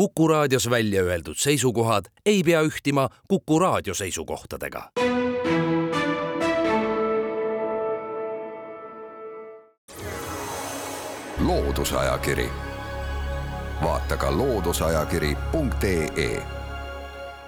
Kuku raadios välja öeldud seisukohad ei pea ühtima Kuku raadio seisukohtadega. loodusajakiri, vaata ka looduseajakiri.ee.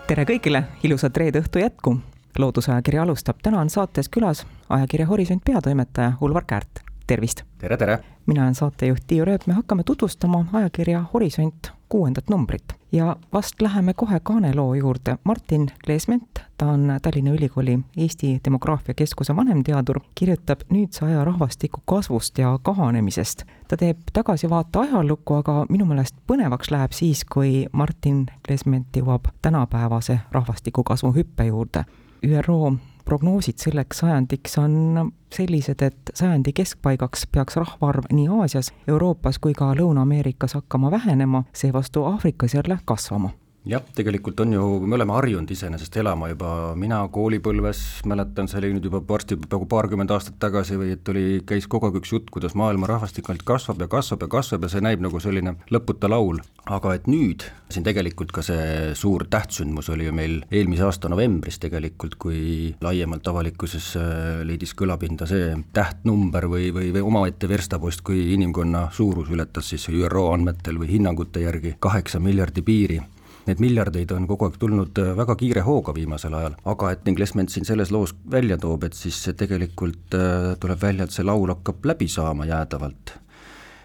tere kõigile, ilusat reede õhtu jätku. loodusajakiri alustab, täna on saates külas ajakirja Horisont peatoimetaja Ulvar Käärt, tervist! tere, tere! mina olen saatejuht Tiiu Rööp, me hakkame tutvustama ajakirja Horisont kuuendat numbrit ja vast läheme kohe kaaneloo juurde. Martin Kleesment, ta on Tallinna Ülikooli Eesti Demograafia Keskuse vanemteadur, kirjutab nüüdse aja rahvastiku kasvust ja kahanemisest. ta teeb tagasivaate ajalukku, aga minu meelest põnevaks läheb siis, kui Martin Kleesment jõuab tänapäevase rahvastiku kasvu hüppe juurde. ÜRO prognoosid selleks sajandiks on sellised, et sajandi keskpaigaks peaks rahvaarv nii Aasias, Euroopas kui ka Lõuna-Ameerikas hakkama vähenema, seevastu Aafrikas jälle kasvama jah, tegelikult on ju, me oleme harjunud iseenesest elama juba, mina koolipõlves mäletan, see oli nüüd juba varsti peaaegu paarkümmend aastat tagasi või et oli, käis kogu aeg üks jutt, kuidas maailma rahvastik ainult kasvab ja kasvab ja kasvab ja see näib nagu selline lõputa laul. aga et nüüd, siin tegelikult ka see suur tähtsündmus oli ju meil eelmise aasta novembris tegelikult, kui laiemalt avalikkuses äh, leidis kõlapinda see tähtnumber või, või, või omaette verstapost, kui inimkonna suurus ületas siis ÜRO andmetel või hinnangute järgi kaheksa miljardi piiri Neid miljardeid on kogu aeg tulnud äh, väga kiire hooga viimasel ajal, aga et ning Lesment siin selles loos välja toob, et siis tegelikult äh, tuleb välja, et see laul hakkab läbi saama jäädavalt.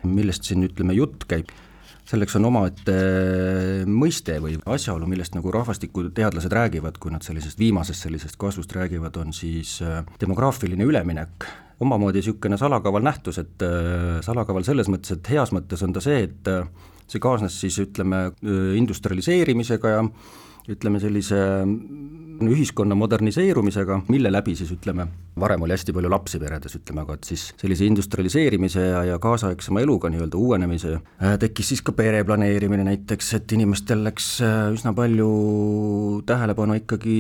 millest siin ütleme jutt käib selleks on omaette äh, mõiste või asjaolu, millest nagu rahvastikuteadlased räägivad, kui nad sellisest viimasest sellisest kasvust räägivad, on siis demograafiline üleminek. omamoodi niisugune salakaval nähtus, et salakaval selles mõttes, et heas mõttes on ta see, et see kaasnes siis ütleme industrialiseerimisega ja ütleme sellise ühiskonna moderniseerumisega, mille läbi siis ütleme, varem oli hästi palju lapsi peredes, ütleme, aga et siis sellise industrialiseerimise ja, ja kaasaegsema eluga nii-öelda uuenemise äh, tekkis siis ka pere planeerimine näiteks, et inimestel läks äh, üsna palju tähelepanu ikkagi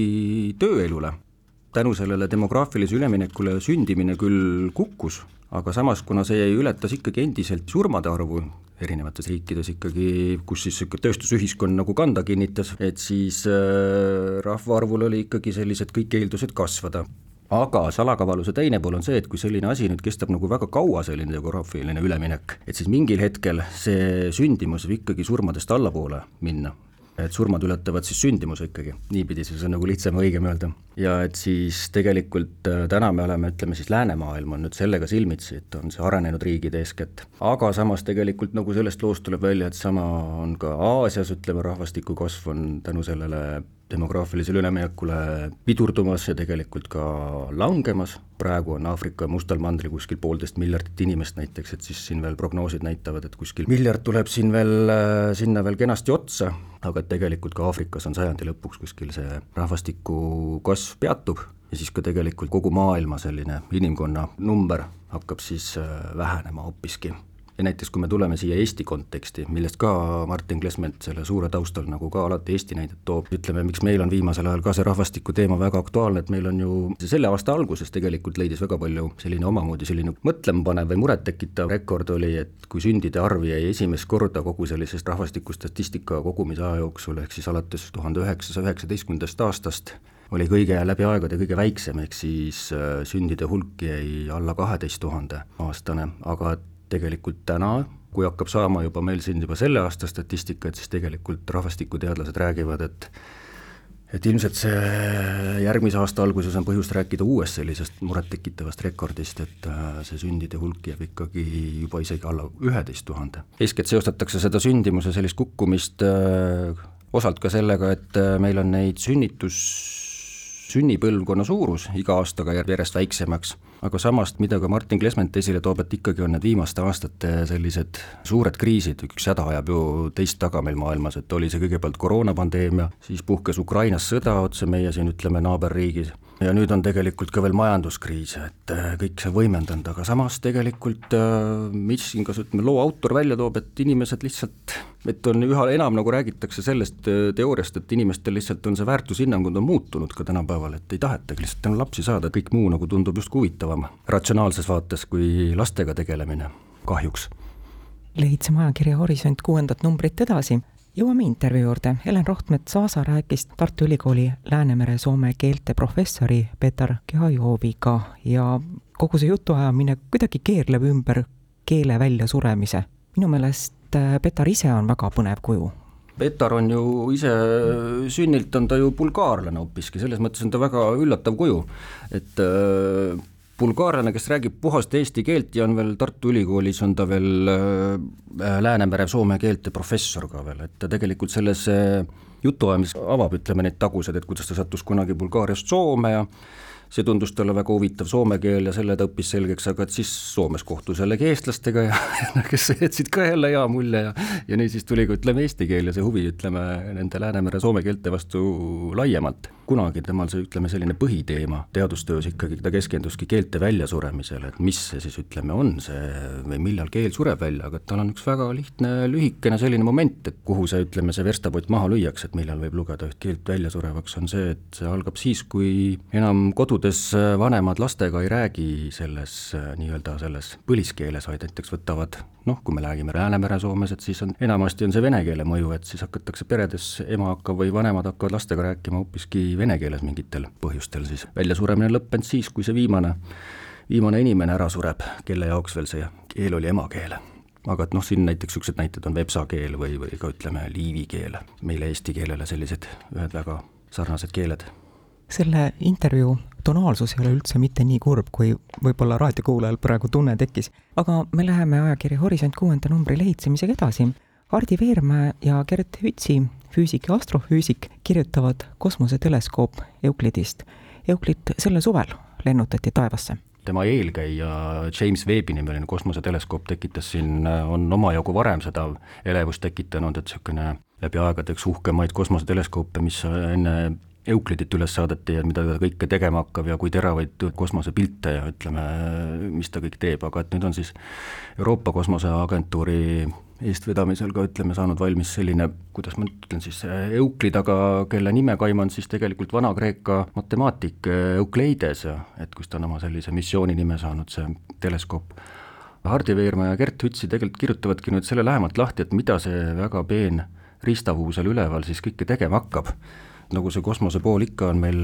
tööelule. Tänu sellele demograafilise üleminekule sündimine küll kukkus, aga samas, kuna see ületas ikkagi endiselt surmade arvu, erinevates riikides ikkagi, kus siis niisugune tööstusühiskond nagu kanda kinnitas, et siis äh, rahvaarvul oli ikkagi sellised kõik eeldused kasvada. Aga salakavaluse teine pool on see, et kui selline asi nüüd kestab nagu väga kaua, selline demograafiline üleminek, et siis mingil hetkel see sündimus võib ikkagi surmadest allapoole minna et surmad ületavad siis sündimuse ikkagi, niipidi siis on nagu lihtsam ja õigem öelda. ja et siis tegelikult äh, täna me oleme, ütleme siis läänemaailm on nüüd sellega silmitsi, et on see arenenud riigid eeskätt, aga samas tegelikult nagu sellest loost tuleb välja, et sama on ka Aasias, ütleme, rahvastiku kasv on tänu sellele demograafilisele üleminekule pidurdumas ja tegelikult ka langemas, praegu on Aafrika mustal mandril kuskil poolteist miljardit inimest näiteks, et siis siin veel prognoosid näitavad, et kuskil miljard tuleb siin veel, äh, sinna veel kenasti otsa, aga et tegelikult ka Aafrikas on sajandi lõpuks kuskil see rahvastiku kasv peatub ja siis ka tegelikult kogu maailma selline inimkonna number hakkab siis äh, vähenema hoopiski ja näiteks kui me tuleme siia Eesti konteksti, millest ka Martin Klesment selle suure taustal nagu ka alati Eesti näidet toob, ütleme, miks meil on viimasel ajal ka see rahvastiku teema väga aktuaalne, et meil on ju selle aasta alguses tegelikult leidis väga palju selline omamoodi selline mõtlemapanev või murettekitav rekord oli, et kui sündide arv jäi esimest korda kogu sellisest rahvastikustatistika kogumise aja jooksul, ehk siis alates tuhande üheksasaja üheksateistkümnendast aastast, oli kõige läbi aegade kõige väiksem, ehk siis äh, sündide hulk jäi alla kaheteist tuhande aastane, aga tegelikult täna, kui hakkab saama juba meil siin juba selle aasta statistika, et siis tegelikult rahvastikuteadlased räägivad, et et ilmselt see järgmise aasta alguses on põhjust rääkida uuest sellisest murettekitavast rekordist, et äh, see sündide hulk jääb ikkagi juba isegi alla üheteist tuhande. eeskätt seostatakse seda sündimuse sellist kukkumist äh, osalt ka sellega, et äh, meil on neid sünnitus, sünnipõlvkonna suurus iga aastaga jääb järjest väiksemaks. Aga samas, mida ka Martin Klesment esile toob, et ikkagi on need viimaste aastate sellised suured kriisid, üks häda ajab ju teist taga meil maailmas, et oli see kõigepealt koroonapandeemia, siis puhkes Ukrainas sõda otse meie siin ütleme naaberriigis ja nüüd on tegelikult ka veel majanduskriis, et äh, kõik see võimendanud, aga samas tegelikult äh, mis siin kas ütleme, loo autor välja toob, et inimesed lihtsalt, et on üha enam nagu räägitakse sellest äh, teooriast, et inimestel lihtsalt on see väärtushinnangud on muutunud ka tänapäeval, et ei tahetagi lihtsalt enam lapsi saada, kõik muu nagu tundub justkui huvitavam ratsionaalses vaates kui lastega tegelemine, kahjuks. lehitseme ajakirja Horisont kuuendat numbrit edasi jõuame intervjuu juurde. Helen Rohtmets-Aasa rääkis Tartu Ülikooli Läänemere soome keelte professori Petar Kehajoviga ja kogu see jutuajamine kuidagi keerleb ümber keele väljasuremise. minu meelest äh, Petar ise on väga põnev kuju. Petar on ju ise sünnilt on ta ju bulgaarlane hoopiski, selles mõttes on ta väga üllatav kuju, et äh, bulgaarlane, kes räägib puhast eesti keelt ja on veel Tartu Ülikoolis, on ta veel äh, Läänemere soome keelte professor ka veel, et ta tegelikult selles äh, jutuajamises avab, ütleme, neid tagusid, et kuidas ta sattus kunagi Bulgaariast Soome ja see tundus talle väga huvitav soome keel ja selle ta õppis selgeks, aga et siis Soomes kohtus jällegi eestlastega ja kes jätsid ka jälle hea mulje ja ja nii siis tuli ka ütleme eesti keel ja see huvi, ütleme, nende Läänemere soome keelte vastu laiemalt. kunagi temal see, ütleme, selline põhiteema teadustöös ikkagi, ta keskenduski keelte väljasuremisele, et mis see siis, ütleme, on see või millal keel sureb välja, aga tal on üks väga lihtne lühikene selline moment, et kuhu see, ütleme, see verstapott maha lüüakse, et millal võib lugeda üht keelt väljasurevaks, on see, et see algab siis, kui enam kodu kodudes äh, vanemad lastega ei räägi selles äh, nii-öelda selles põliskeeles, vaid näiteks võtavad noh, kui me räägime Läänemere Soomes, et siis on, enamasti on see vene keele mõju, et siis hakatakse peredes, ema hakkab või vanemad hakkavad lastega rääkima hoopiski vene keeles mingitel põhjustel siis. väljasuremine lõppenud siis, kui see viimane, viimane inimene ära sureb, kelle jaoks veel see keel oli emakeel aga et noh, siin näiteks niisugused näited on vepsa keel või, või ka ütleme, liivi keel, meile eesti keelele sellised ühed väga sarnased keeled. Selle intervjuu tonaalsus ei ole üldse mitte nii kurb, kui võib-olla raadiokuulajal praegu tunne tekkis. aga me läheme ajakirja Horisont kuuenda numbri lehitsemisega edasi. Hardi Veermäe ja Gert Hütsi, füüsik ja astrofüüsik, kirjutavad kosmoseteleskoop Euclidist. Euclid sellel suvel lennutati taevasse tema eelkäija James Webbi nimeline kosmoseteleskoop tekitas siin, on omajagu varem seda elevust tekitanud, et niisugune läbi aegade üks uhkemaid kosmoseteleskoope, mis enne Euclidit üles saadeti ja mida ta kõike tegema hakkab ja kui teravaid kosmosepilte ja ütleme, mis ta kõik teeb, aga et nüüd on siis Euroopa Kosmoseagentuuri eestvedamisel ka ütleme, saanud valmis selline, kuidas ma ütlen siis, Euclid, aga kelle nimekaim on siis tegelikult Vana-Kreeka matemaatik Euclides, et kust ta on oma sellise missiooni nime saanud, see teleskoop. Hardi Veerma ja Gert Hütsi tegelikult kirjutavadki nüüd selle lähemalt lahti, et mida see väga peen riistapuu seal üleval siis kõike tegema hakkab nagu see kosmose pool ikka on meil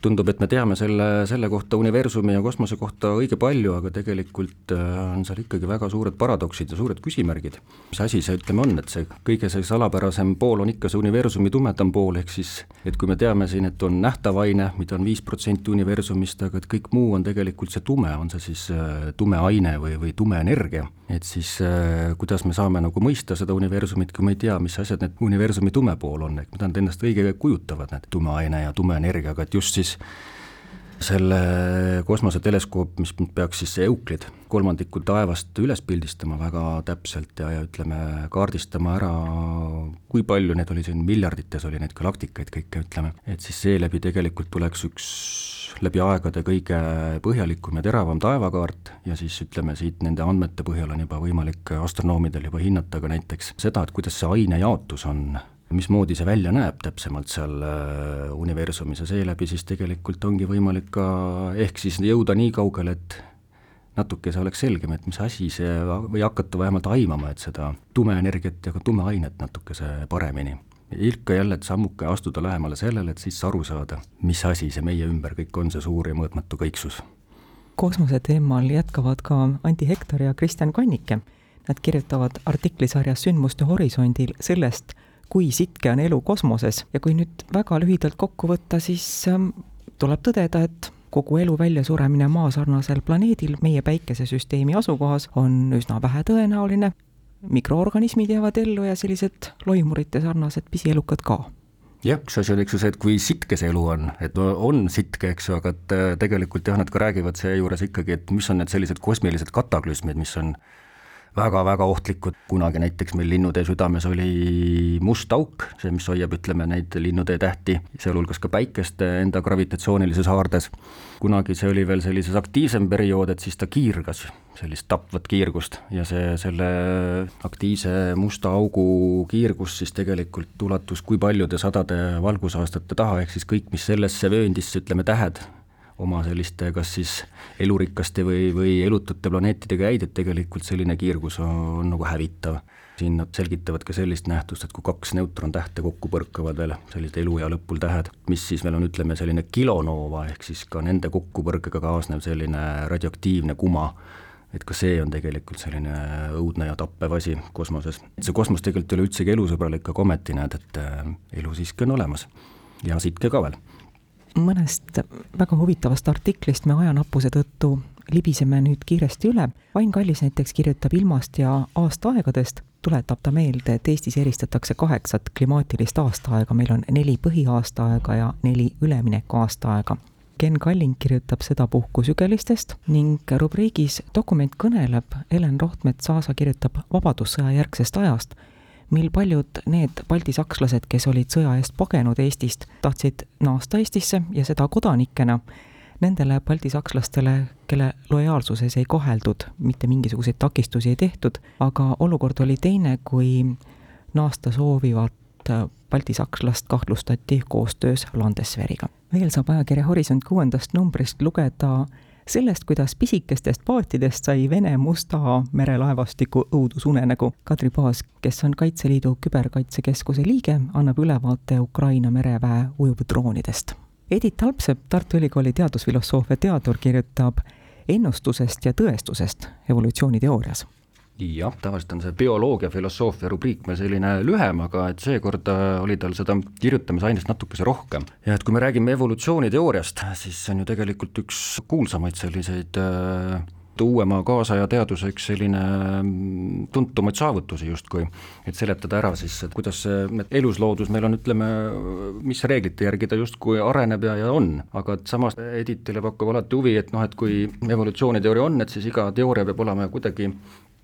tundub, et me teame selle, selle kohta universumi ja kosmose kohta õige palju, aga tegelikult äh, on seal ikkagi väga suured paradoksid ja suured küsimärgid. mis asi see, ütleme, on, et see kõige see salapärasem pool on ikka see universumi tumedam pool, ehk siis et kui me teame siin, et on nähtav aine, mida on viis protsenti universumist, aga et kõik muu on tegelikult see tume, on see siis äh, tume aine või, või tume energia, et siis äh, kuidas me saame nagu mõista seda universumit, kui me ei tea, mis asjad need universumi tume pool on, ehk mida nad endast õige kujutavad, need tume aine ja tume energia, aga et just siis siis selle kosmoseteleskoop, mis peaks siis Euclid kolmandiku taevast üles pildistama väga täpselt ja, ja ütleme, kaardistama ära, kui palju neid oli siin, miljardites oli neid galaktikaid kõike, ütleme, et siis seeläbi tegelikult tuleks üks läbi aegade kõige põhjalikum ja teravam taevakaart ja siis ütleme, siit nende andmete põhjal on juba võimalik astronoomidel juba hinnata ka näiteks seda, et kuidas see ainejaotus on mismoodi see välja näeb täpsemalt seal äh, universumis ja seeläbi siis tegelikult ongi võimalik ka ehk siis jõuda nii kaugele, et natuke see oleks selgem, et mis asi see, või hakata vähemalt aimama, et seda tumeenergiat ja ka tumeainet natukese paremini. ikka jälle, et sammuke astuda lähemale sellele, et siis aru saada, mis asi see meie ümber kõik on, see suur ja mõõtmatu kõiksus. kosmose teemal jätkavad ka Anti Hektor ja Kristjan Kannike. Nad kirjutavad artiklisarjas Sündmuste horisondil sellest, kui sitke on elu kosmoses. Ja kui nüüd väga lühidalt kokku võtta, siis ähm, tuleb tõdeda, et kogu elu väljasuremine Maa-sarnasel planeedil meie päikesesüsteemi asukohas on üsna vähetõenäoline, mikroorganismid jäävad ellu ja sellised loimurite sarnased pisielukad ka. Jah, üks asi on, eks ju see, et kui sitke see elu on, et on sitke, eks ju, aga et äh, tegelikult jah, nad ka räägivad seejuures ikkagi, et mis on need sellised kosmilised kataklüsmid, mis on väga-väga ohtlikud, kunagi näiteks meil Linnutee südames oli must auk, see, mis hoiab, ütleme, neid linnutee tähti, sealhulgas ka päikest enda gravitatsioonilises haardes. kunagi see oli veel sellises aktiivsem periood, et siis ta kiirgas, sellist tapvat kiirgust ja see, selle aktiivse musta augu kiirgus siis tegelikult ulatus kui paljude sadade valgusaastate taha, ehk siis kõik, mis sellesse vööndisse, ütleme, tähed oma selliste kas siis elurikaste või, või elutute planeetidega jäid, et tegelikult selline kiirgus on, on nagu hävitav. siin nad selgitavad ka sellist nähtust, et kui kaks neutrontähte kokku põrkavad veel, sellised eluea lõpul tähed, mis siis meil on, ütleme, selline kilonoova, ehk siis ka nende kokkupõrkega kaasnev selline radioaktiivne kuma, et ka see on tegelikult selline õudne ja tappev asi kosmoses. see kosmos tegelikult ei ole üldsegi elusõbralik, aga ometi näed, et äh, elu siiski on olemas ja sitke ka veel mõnest väga huvitavast artiklist me ajanappuse tõttu libiseme nüüd kiiresti üle. Vain Kallis näiteks kirjutab ilmast ja aastaaegadest, tuletab ta meelde, et Eestis eristatakse kaheksat klimaatilist aastaaega, meil on neli põhiaastaaega ja neli ülemineku aastaaega. Ken Kalling kirjutab sedapuhku sügelistest ning rubriigis Dokument kõneleb Helen Rohtmets-Aasa kirjutab Vabadussõja järgsest ajast mil paljud need baltisakslased, kes olid sõja eest pagenud Eestist, tahtsid naasta Eestisse ja seda kodanikena, nendele baltisakslastele, kelle lojaalsuses ei koheldud, mitte mingisuguseid takistusi ei tehtud, aga olukord oli teine, kui naasta soovivat baltisakslast kahtlustati koostöös Landesveriga. veel saab ajakirja Horisont kuuendast numbrist lugeda sellest, kuidas pisikestest paatidest sai Vene Musta mere laevastiku õudusunenägu. Kadri Paas, kes on Kaitseliidu Küberkaitsekeskuse liige, annab ülevaate Ukraina mereväe ujuvdroonidest. Edith Alpsepp, Tartu Ülikooli teadusfilosoofia teadur, kirjutab ennustusest ja tõestusest evolutsiooniteoorias jah, tavaliselt on see bioloogia filosoofia rubriik meil selline lühem, aga et seekord äh, oli tal seda kirjutamisainest natukese rohkem. ja et kui me räägime evolutsiooniteooriast, siis see on ju tegelikult üks kuulsamaid selliseid äh, uuema kaasaja teaduse üks selline mm, tuntumaid saavutusi justkui, et seletada ära siis, et kuidas see elusloodus meil on, ütleme, mis reeglite järgi ta justkui areneb ja, ja on, aga et samas Edithile pakub alati huvi, et noh, et kui evolutsiooniteooria on, et siis iga teooria peab olema kuidagi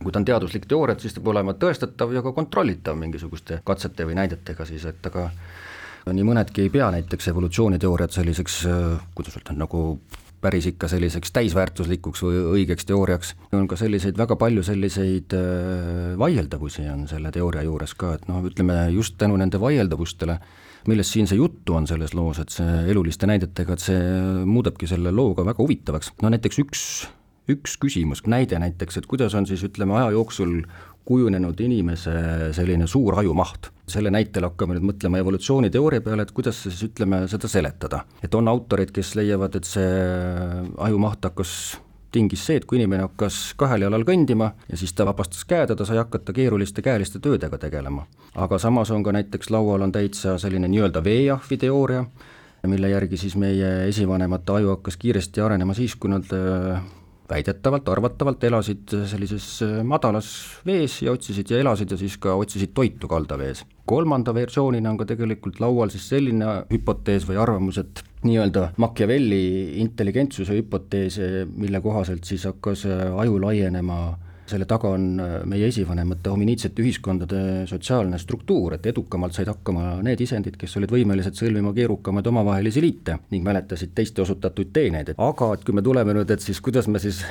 kui ta on teaduslik teooria, et siis ta peab olema tõestatav ja ka kontrollitav mingisuguste katsete või näidetega siis, et aga nii mõnedki ei pea näiteks evolutsiooniteooriat selliseks, kuidas öelda, nagu päris ikka selliseks täisväärtuslikuks või õigeks teooriaks, on ka selliseid, väga palju selliseid äh, vaieldavusi on selle teooria juures ka, et noh, ütleme just tänu nende vaieldavustele, millest siin see juttu on selles loos, et see eluliste näidetega, et see muudabki selle loo ka väga huvitavaks, no näiteks üks üks küsimus, näide näiteks, et kuidas on siis ütleme aja jooksul kujunenud inimese selline suur ajumaht. selle näitel hakkame nüüd mõtlema evolutsiooniteooria peale, et kuidas siis ütleme, seda seletada. et on autorid, kes leiavad, et see ajumaht hakkas tingis see, et kui inimene hakkas kahel jalal kõndima ja siis ta vabastas käed ja ta sai hakata keeruliste käeliste töödega tegelema. aga samas on ka näiteks laual on täitsa selline nii-öelda veejahvi teooria, mille järgi siis meie esivanemate aju hakkas kiiresti arenema siis, kui nad väidetavalt, arvatavalt elasid sellises äh, madalas vees ja otsisid ja elasid ja siis ka otsisid toitu kaldavees. kolmanda versioonina on ka tegelikult laual siis selline hüpotees või arvamus, et nii-öelda Machiavelli intelligentsuse hüpotees, mille kohaselt siis hakkas äh, aju laienema selle taga on äh, meie esivanemate hominiidsete ühiskondade sotsiaalne struktuur, et edukamalt said hakkama need isendid, kes olid võimelised sõlmima keerukamaid omavahelisi liite ning mäletasid teiste osutatuid teeneid, et aga et kui me tuleme nüüd, et siis kuidas me siis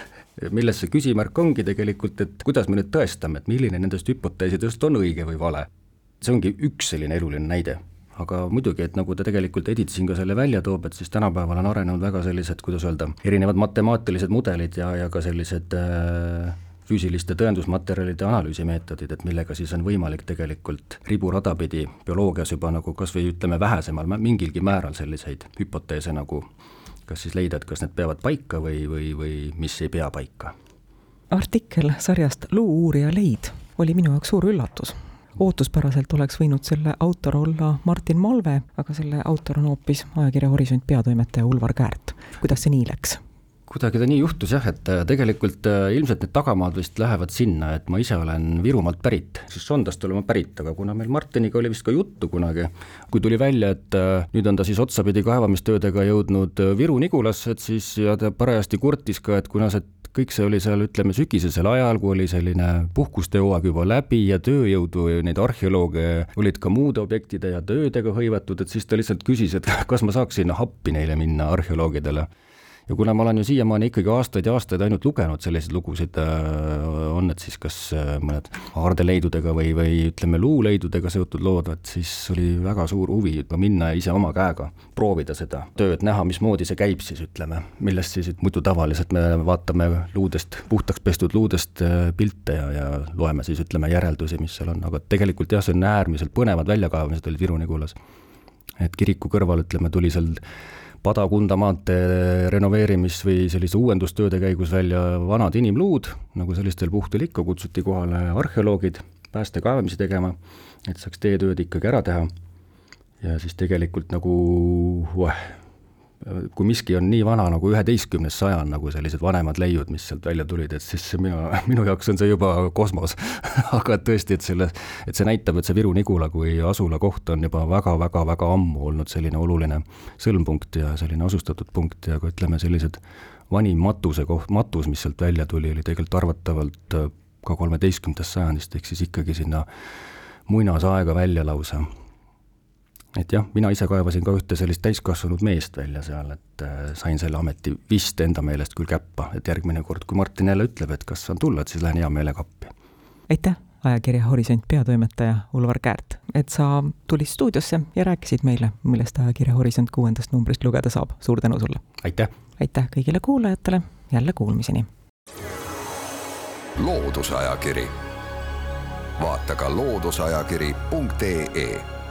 milles see küsimärk ongi tegelikult, et kuidas me nüüd tõestame, et milline nendest hüpoteesidest on õige või vale. see ongi üks selline eluline näide aga muidugi, et nagu ta tegelikult Edith siin ka selle välja toob, et siis tänapäeval on arenenud väga sellised, kuidas öelda, erinevad matemaatilised mudelid ja, ja ka sellised äh, füüsiliste tõendusmaterjalide analüüsimeetodid, et millega siis on võimalik tegelikult riburada pidi bioloogias juba nagu kas või ütleme, vähesemal mingilgi määral selliseid hüpoteese nagu kas siis leida, et kas need peavad paika või, või, või mis ei pea paika. artikkel sarjast Luu-uurija leid oli minu jaoks suur üllatus ootuspäraselt oleks võinud selle autor olla Martin Malve, aga selle autor on hoopis ajakirja Horisont peatoimetaja Ulvar Käärt. kuidas see nii läks? Kuidagi ta nii juhtus jah, et äh, tegelikult äh, ilmselt need tagamaad vist lähevad sinna, et ma ise olen Virumaalt pärit, siis Sondast olen ma pärit, aga kuna meil Martiniga oli vist ka juttu kunagi, kui tuli välja, et äh, nüüd on ta siis otsapidi kaevamistöödega jõudnud Viru-Nigulasse, et siis ja ta parajasti kurtis ka, et kuna see kõik see oli seal, ütleme, sügisesel ajal, kui oli selline puhkuste hooaeg juba läbi ja tööjõudu, neid arheolooge olid ka muude objektide ja töödega hõivatud, et siis ta lihtsalt küsis, et kas ma saaksin appi neile minna, arheoloogidele ja kuna ma olen ju siiamaani ikkagi aastaid ja aastaid ainult lugenud selliseid lugusid, on need siis kas mõned aardeleidudega või, või ütleme, luuleidudega seotud lood, et siis oli väga suur huvi juba minna ise oma käega proovida seda tööd, näha, mismoodi see käib siis, ütleme, millest siis muidu tavaliselt me vaatame luudest, puhtaks pestud luudest pilte ja, ja loeme siis, ütleme, järeldusi, mis seal on, aga tegelikult jah, see on äärmiselt põnevad väljakaevamised olid Viru-Nigulas. et kiriku kõrval, ütleme, tuli seal Pada-Kunda maantee renoveerimis- või sellise uuendustööde käigus välja vanad inimluud, nagu sellistel puhtul ikka, kutsuti kohale arheoloogid päästekaevamisi tegema, et saaks teetööd ikkagi ära teha. ja siis tegelikult nagu uh, kui miski on nii vana nagu üheteistkümnes sajand, nagu sellised vanemad leiud, mis sealt välja tulid, et siis minu, minu jaoks on see juba kosmos. Aga et tõesti, et selle, et see näitab, et see Viru-Nigula kui asulakoht on juba väga-väga-väga ammu olnud selline oluline sõlmpunkt ja selline asustatud punkt ja ka ütleme, sellised vanim matuse koht, matus, mis sealt välja tuli, oli tegelikult arvatavalt ka kolmeteistkümnendast sajandist, ehk siis ikkagi sinna muinasaega välja lausa et jah, mina ise kaevasin ka ühte sellist täiskasvanud meest välja seal, et äh, sain selle ameti vist enda meelest küll käppa, et järgmine kord, kui Martin jälle ütleb, et kas saan tulla, et siis lähen hea meelega appi. aitäh, ajakirja Horisont peatoimetaja Ulvar Käärt, et sa tulid stuudiosse ja rääkisid meile, millest ajakirja Horisont kuuendast numbrist lugeda saab, suur tänu sulle! aitäh! aitäh kõigile kuulajatele, jälle kuulmiseni! loodusajakiri, vaata ka looduseajakiri.ee